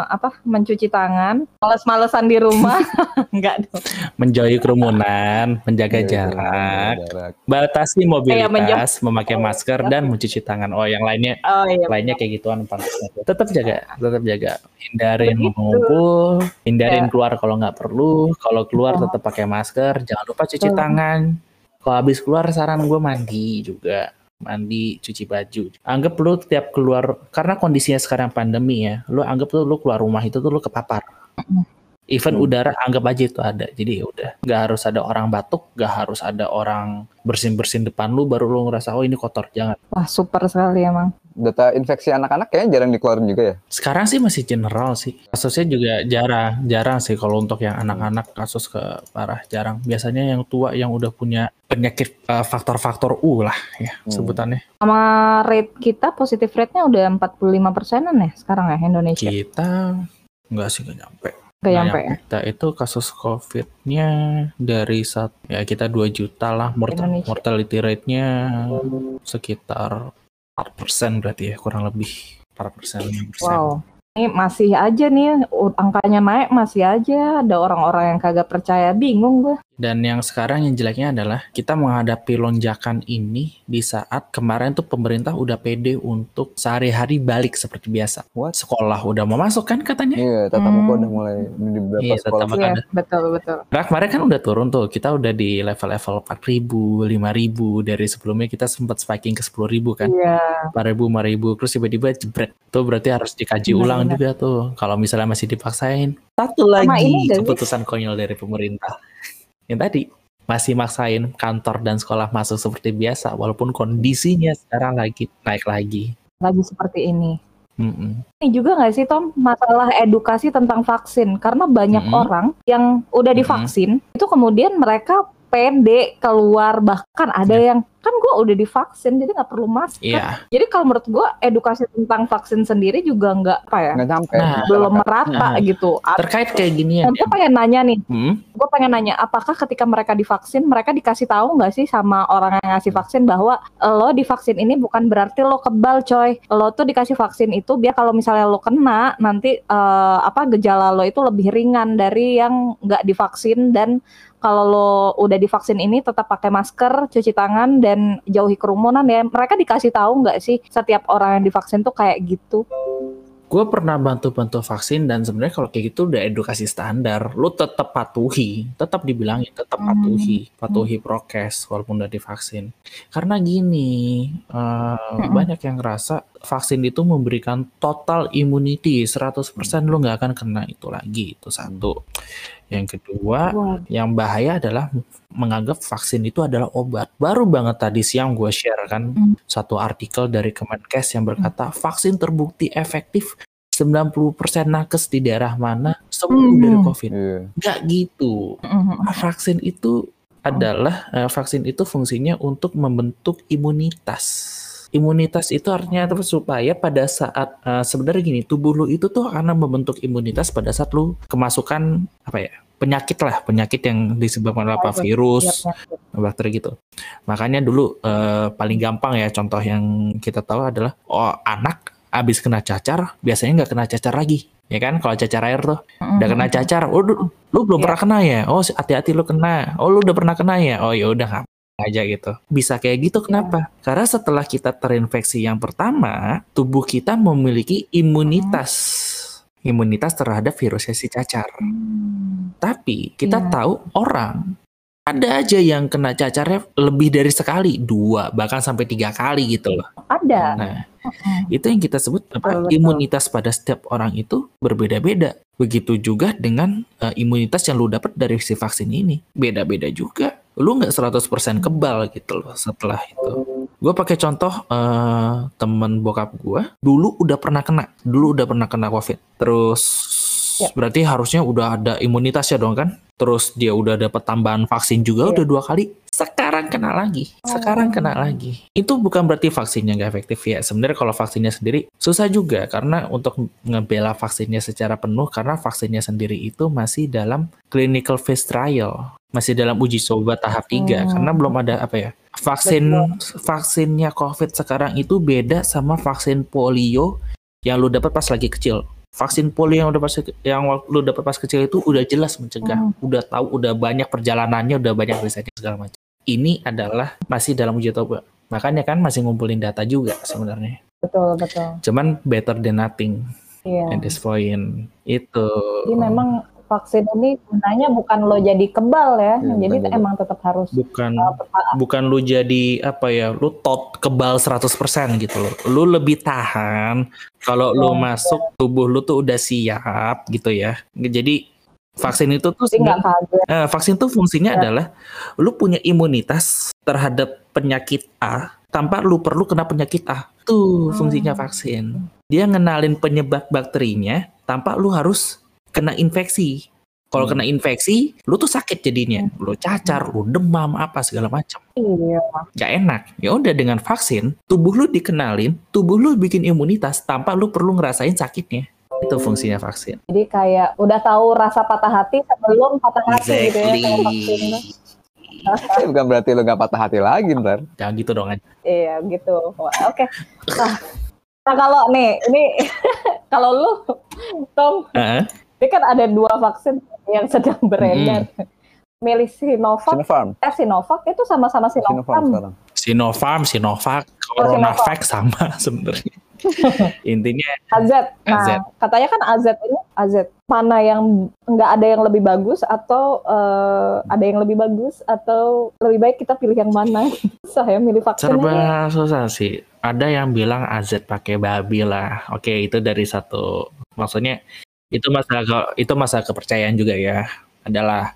apa, mencuci tangan, males-malesan di rumah, enggak dong. menjauhi kerumunan, menjaga jarak, jarak. batasi mobilitas, memakai Oh, masker dan mencuci tangan. Oh, yang lainnya Oh iya. lainnya kayak gituan. Tetap jaga, tetap jaga. Hindarin Begitu. mengumpul, hindarin Ya. keluar kalau nggak perlu. Kalau keluar Oh. tetap pakai masker, jangan lupa cuci Betul. tangan. Kalau habis keluar saran gue mandi juga. Mandi, cuci baju. Anggap lu tiap keluar karena kondisinya sekarang pandemi ya. Lu anggap tuh lu keluar rumah itu tuh lu kepapar. Even Hmm. udara anggap aja itu ada. Jadi ya udah, nggak harus ada orang batuk, nggak harus ada orang bersin-bersin depan lu baru lu ngerasa oh ini kotor. Jangan. Wah super sekali emang. Data infeksi anak-anak kayaknya jarang dikeluarin juga ya. Sekarang sih masih general sih. Kasusnya juga jarang, jarang sih kalau untuk yang anak-anak kasus ke parah jarang. Biasanya yang tua yang udah punya penyakit eh, faktor-faktor U lah ya Hmm. sebutannya. Sama rate kita positif rate-nya udah 45 persenan ya sekarang ya Indonesia. Kita nggak sih nggak nyampe. Gak Nggak nyampe ya. Kita itu kasus COVID-nya dari saat ya kita 2 juta lah mortal- Indonesia. mortality rate-nya sekitar 4% berarti ya kurang lebih 4% 5%. Wow. Ini masih aja nih angkanya naik masih aja ada orang-orang yang kagak percaya bingung gue. Dan yang sekarang yang jeleknya adalah kita menghadapi lonjakan ini di saat kemarin tuh pemerintah udah pede untuk sehari-hari balik seperti biasa. What? Sekolah udah mau masuk kan katanya? Iya, tatap Hmm. muka udah mulai di beberapa Iya, sekolah. Iya betul betul. Nah, kemarin kan udah turun tuh. Kita udah di level-level 4.000, 5.000. Dari sebelumnya kita sempat spiking ke 10.000 kan. Iya. 4.000, 5.000. Terus tiba-tiba jebret. Tuh berarti harus dikaji Benar, ulang benar. juga tuh. Kalau misalnya masih dipaksain. Satu Sama lagi sih? keputusan konyol dari pemerintah. Yang tadi, masih maksain kantor dan sekolah masuk seperti biasa walaupun kondisinya sekarang lagi naik lagi. Lagi seperti ini. Mm-mm. Ini juga nggak sih Tom masalah edukasi tentang vaksin karena banyak Mm-mm. orang yang udah divaksin itu kemudian mereka pede keluar bahkan ada Ya. yang kan gue udah divaksin jadi nggak perlu masker. Iya. Jadi kalau menurut gue edukasi tentang vaksin sendiri juga nggak apa ya nggak nyampe Nah, belum merata Nah. gitu. Terkait kayak gini ya. Gue pengen nanya nih, Hmm? gue pengen nanya apakah ketika mereka divaksin mereka dikasih tahu nggak sih sama orang yang ngasih vaksin bahwa lo divaksin ini bukan berarti lo kebal coy lo tuh dikasih vaksin itu biar kalau misalnya lo kena nanti eh, apa gejala lo itu lebih ringan dari yang nggak divaksin dan kalau lo udah divaksin ini tetap pakai masker cuci tangan dan jauhi kerumunan ya mereka dikasih tahu nggak sih setiap orang yang divaksin tuh kayak gitu Gue pernah bantu-bantu vaksin dan sebenarnya kalau kayak gitu udah edukasi standar. Lu tetap patuhi, tetap dibilangin tetap Hmm. patuhi, patuhi prokes walaupun udah divaksin. Karena gini, Mm-mm. banyak yang ngerasa vaksin itu memberikan total immunity, 100% lu nggak akan kena itu lagi. Itu satu. Yang kedua, Wah, yang bahaya adalah menganggap vaksin itu adalah obat. Baru banget tadi siang gue share kan Hmm. satu artikel dari Kemenkes yang berkata vaksin terbukti efektif 90% nakes di daerah mana sembuh Hmm. dari COVID. Iya. Nggak gitu. mhm. Vaksin itu adalah eh, vaksin itu fungsinya untuk membentuk imunitas. Imunitas itu artinya apa? supaya pada saat eh, sebenarnya gini, tubuh lu itu tuh akan membentuk imunitas pada saat lu kemasukan apa ya? penyakit lah, penyakit yang disebabkan oleh apa? Virus. Iya, bakteri gitu. Makanya dulu eh, paling gampang ya contoh yang kita tahu adalah oh anak habis kena cacar biasanya nggak kena cacar lagi ya kan kalau cacar air tuh udah kena cacar oh lu, lu belum Iya. pernah kena ya oh hati-hati lu kena oh lu udah pernah kena ya oh ya udah aja gitu bisa kayak gitu kenapa karena setelah kita terinfeksi yang pertama tubuh kita memiliki imunitas imunitas terhadap virusnya si cacar Hmm. tapi kita Iya. tahu orang ada aja yang kena cacarnya lebih dari sekali, dua bahkan sampai tiga kali gitu loh. ada Nah, itu yang kita sebut apa? Betul, betul. Imunitas pada setiap orang itu berbeda-beda. Begitu juga dengan eh, imunitas yang lu dapat dari si vaksin ini, beda-beda juga. Lu nggak 100% kebal gitu loh setelah itu. Gue pakai contoh eh, temen bokap gue, dulu udah pernah kena, dulu udah pernah kena covid. Terus Ya. berarti harusnya udah ada imunitasnya dong kan? Terus dia udah dapat tambahan vaksin juga Ya. udah dua kali. Sekarang kena lagi, sekarang kena lagi. Itu bukan berarti vaksinnya nggak efektif ya. Sebenarnya kalau vaksinnya sendiri susah juga karena untuk ngebela vaksinnya secara penuh karena vaksinnya sendiri itu masih dalam clinical phase trial, masih dalam uji coba tahap 3 Hmm. karena belum ada apa ya. Vaksin vaksinnya COVID sekarang itu beda sama vaksin polio yang lu dapat pas lagi kecil. Vaksin polio yang udah pas yang lu dapat pas kecil itu udah jelas mencegah, Hmm. udah tahu, udah banyak perjalanannya, udah banyak risetnya segala macam. Ini adalah masih dalam uji coba. Makanya kan masih ngumpulin data juga sebenarnya. betul betul Cuman better than nothing iya at this point. Itu. jadi memang vaksin ini gunanya bukan lo jadi kebal ya. Iya, jadi jadi. emang tetap harus bukan uh, bukan lu jadi apa ya lu tot kebal 100% gitu loh. Lu lebih tahan kalau lu Iya, masuk tubuh lu tuh udah siap gitu ya. Jadi vaksin itu tuh jadi eh, vaksin tuh fungsinya Ya. adalah lu punya imunitas terhadap penyakit A tanpa lu perlu kena penyakit A. Tuh Hmm. fungsinya vaksin. Dia ngenalin penyebab bakterinya tanpa lu harus kena infeksi kalau Hmm. kena infeksi lu tuh sakit jadinya lu cacar lu demam apa segala macam iya gak enak. Ya udah dengan vaksin, tubuh lu dikenalin, tubuh lu bikin imunitas tanpa lu perlu ngerasain sakitnya. Itu fungsinya vaksin. jadi kayak udah tahu rasa patah hati sebelum patah hati gitu ya vaksin. Tapi bukan berarti lu gak patah hati lagi ntar. Jangan gitu dong. Iya gitu oke nah, nah kalau nih ini kalau lu Tom Heeh. Ini kan ada dua vaksin yang sedang beredar milih Sinovac Sinopharm. eh Sinovac itu sama-sama Sinopharm Sinovac sekarang. Sinovac, Sinovac, Coronavac sama sebenarnya. Intinya AZ. Nah, AZ. katanya kan AZ ini AZ. Mana yang nggak ada yang lebih bagus atau eh, ada yang lebih bagus atau lebih baik kita pilih yang mana? Saya milih vaksin serba susah sih. Ada yang bilang AZ pakai babi lah. Oke, itu dari satu. Maksudnya itu masalah ke- itu masalah kepercayaan juga ya. Adalah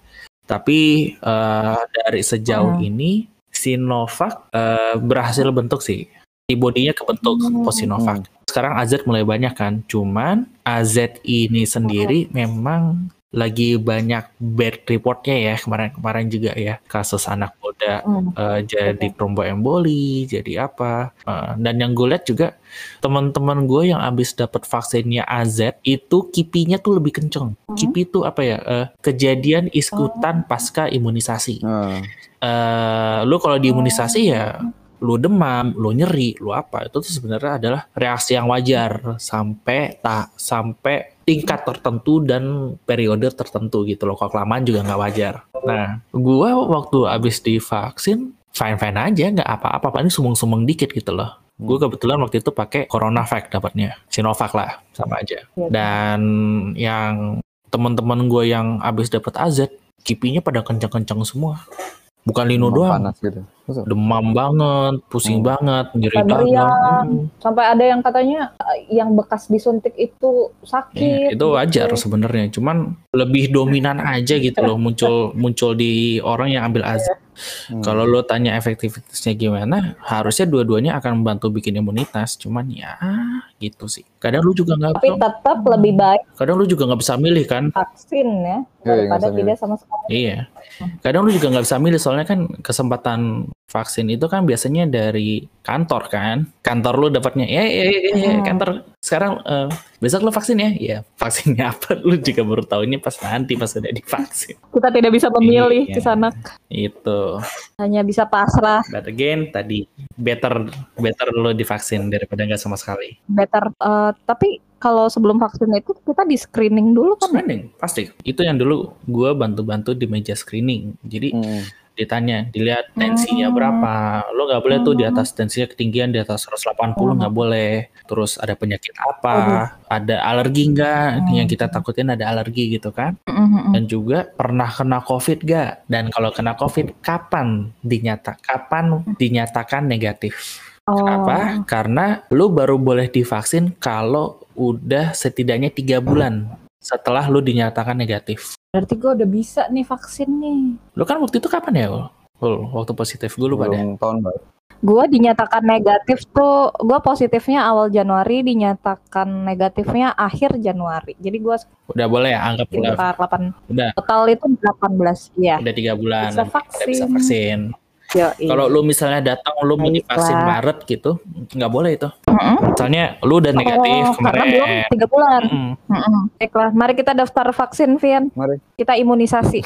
Tapi eh, dari sejauh Hmm. ini Sinovac eh, berhasil bentuk sih. Antibodinya kebentuk Hmm. pos Sinovac. Sekarang AZ mulai banyak kan. Cuman AZ ini sendiri memang lagi banyak bad reportnya ya kemarin-kemarin juga ya kasus anak muda Hmm. eh, jadi tromboemboli, jadi apa. Eh, dan yang gue lihat juga teman-teman gue yang habis dapat vaksinnya AZ itu kipinya tuh lebih kenceng. Hmm. Kipi itu apa ya? eh, kejadian iskutan pasca imunisasi. Nah, eh lu kalau diimunisasi ya lu demam, lu nyeri, lu apa itu tuh sebenarnya adalah reaksi yang wajar sampai tak sampai tingkat tertentu dan periode tertentu gitu loh. Kalau kelamaan juga nggak wajar. Nah, gua waktu abis divaksin fine fine aja, nggak apa-apa, paling sumeng-sumeng dikit gitu loh. Gue kebetulan waktu itu pakai CoronaVac dapatnya, Sinovac lah, sama aja. Iya. Dan yang teman-teman gue yang abis dapat AZ, kipinya pada kencang-kencang semua. Bukan Lino demam doang, panas gitu. Demam banget, pusing Hmm. banget, nyeri. Hmm. Sampai ada yang katanya eh, yang bekas disuntik itu Iya, sakit. itu wajar gitu. sebenarnya, cuman lebih dominan aja gitu loh muncul muncul di orang yang ambil AZ. Hmm. Kalau lo tanya efektivitasnya gimana, harusnya dua-duanya akan membantu bikin imunitas, cuman ya gitu sih. Kadang lu juga nggak, Tapi tetap lebih baik kadang lu juga nggak bisa milih kan. vaksin ya Iya, daripada tidak sama sekali. Iya. Kadang lu juga nggak bisa milih soalnya kan kesempatan vaksin itu kan biasanya dari kantor kan. Kantor lu dapatnya ya ya ya, ya, ya, Hmm. kantor sekarang eh, besok lu vaksin ya. Ya, vaksinnya apa lu juga baru tahunya pas nanti pas udah divaksin. Kita tidak bisa memilih Iya. di sana, Itu. hanya bisa pasrah. But again tadi better better lu divaksin daripada nggak sama sekali. Better. eh, tapi kalau sebelum vaksin itu kita di screening dulu kan? Screening pasti. Itu yang dulu gua bantu-bantu di meja screening. Jadi Hmm. Ditanya, dilihat tensinya Hmm. berapa. Lo nggak boleh tuh di Hmm. atas tensinya ketinggian di atas 180 nggak boleh. Terus ada penyakit apa? Ada alergi nggak? Hmm. Yang kita takutin ada alergi gitu kan? Mm-mm. Dan juga pernah kena COVID gak? Dan kalau kena COVID kapan dinyata kapan dinyatakan negatif? Oh. Kenapa? Karena lu baru boleh divaksin kalau udah setidaknya tiga bulan setelah lu dinyatakan negatif. Berarti gue udah bisa nih vaksin nih. Lu kan waktu itu kapan ya? Ul, waktu positif gue lupa deh. Belum tahun baru. Gue dinyatakan negatif tuh, gue positifnya awal Januari, dinyatakan negatifnya akhir Januari. Jadi gue Udah boleh ya, anggap udah, sekitar 8, udah, total itu 18, ya. udah tiga bulan. Bisa Udah bisa vaksin. Kalau lu misalnya datang, lu mau Baiklah. divaksin Maret gitu, nggak boleh itu. Mm-mm. Misalnya lu udah negatif Oh, karena belum kemarin. tiga bulan. Mm-mm. Mm-mm. Baiklah, mari kita daftar vaksin, Vian. Mari. Kita imunisasi.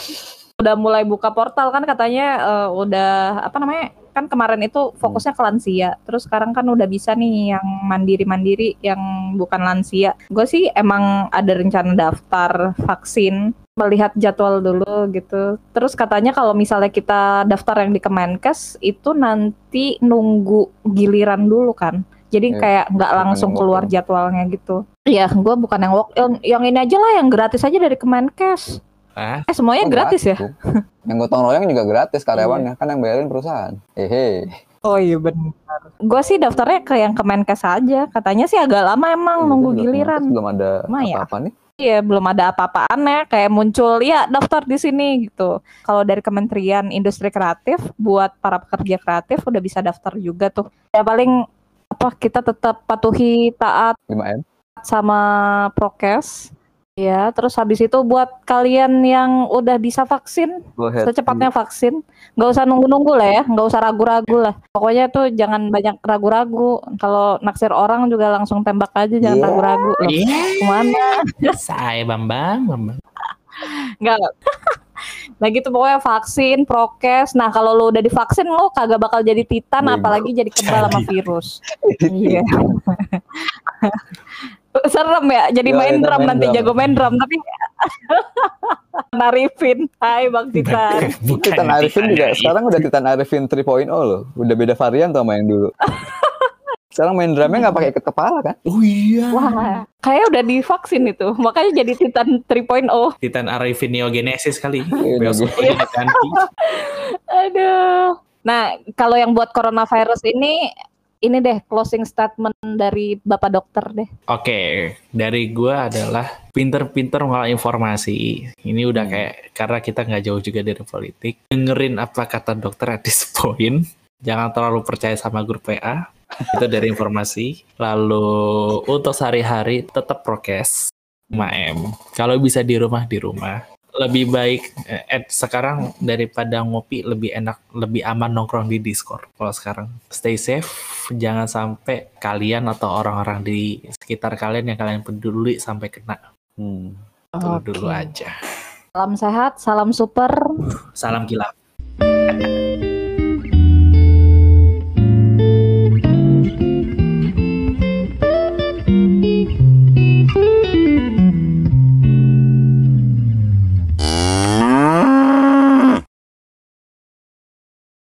Udah mulai buka portal kan katanya eh, udah apa namanya? Kan kemarin itu fokusnya ke lansia. Terus sekarang kan udah bisa nih yang mandiri-mandiri yang bukan lansia. Gue sih emang ada rencana daftar vaksin melihat jadwal dulu gitu. Terus katanya kalau misalnya kita daftar yang di Kemenkes itu nanti nunggu giliran dulu kan. Jadi Iya, kayak nggak langsung keluar jadwalnya gitu. Iya, gue bukan yang walk yang, yang ini aja lah yang gratis aja dari Kemenkes. Ah, Eh semuanya Oh, gratis ya? Yang gotong royong juga gratis karyawannya, kan yang bayarin perusahaan. Hehe. Oh iya benar. Gue sih daftarnya ke yang Kemenkes aja. Katanya sih agak lama emang Iya, nunggu giliran. Belum ada apa-apa nih. Iya, belum ada apa-apaannya. Kayak muncul ya daftar di sini gitu. Kalau dari Kementerian Industri Kreatif buat para pekerja kreatif udah bisa daftar juga tuh. Ya paling apa kita tetap patuhi taat 5M. sama prokes. Ya, terus habis itu buat kalian yang udah bisa vaksin, secepatnya vaksin. Nggak usah nunggu-nunggu lah ya, nggak usah ragu-ragu lah. Pokoknya tuh jangan banyak ragu-ragu. Kalau naksir orang juga langsung tembak aja, jangan Iya. ragu-ragu. Iya, Ke mana? saya Bambang, Bambang. Nggak. Nah gitu pokoknya vaksin, prokes. Nah kalau lo udah divaksin lo kagak bakal jadi titan, Bego. apalagi jadi kebal sama virus. Iya. Serem ya, jadi Ya, main drum main nanti drum. jago main drum tapi narifin. Hai Bang Titan. Bukan Titan Arifin juga ditanyai. sekarang udah Titan Arifin 3.0 loh. Udah beda varian tuh sama yang dulu. sekarang main drumnya nggak pakai ikat kepala kan? Oh iya. Wah, kayak udah divaksin itu. Makanya jadi Titan 3.0. Titan Arifin Neogenesis kali. Iya, diganti. Aduh. Nah, kalau yang buat coronavirus ini ini deh closing statement dari Bapak Dokter deh. Oke, dari gua adalah pinter-pinter ngolah informasi. Ini udah Hmm. kayak karena kita nggak jauh juga dari politik. Dengerin apa kata dokter at this point. Jangan terlalu percaya sama grup PA. Itu dari informasi. Lalu untuk sehari-hari tetap prokes 5M. Kalau bisa di rumah di rumah. Lebih baik eh, eh, sekarang daripada ngopi lebih enak, lebih aman nongkrong di Discord. Kalau sekarang stay safe, jangan sampai kalian atau orang-orang di sekitar kalian yang kalian peduli sampai kena. Hmm. Itu dulu aja. Salam sehat, salam super. Salam kilap.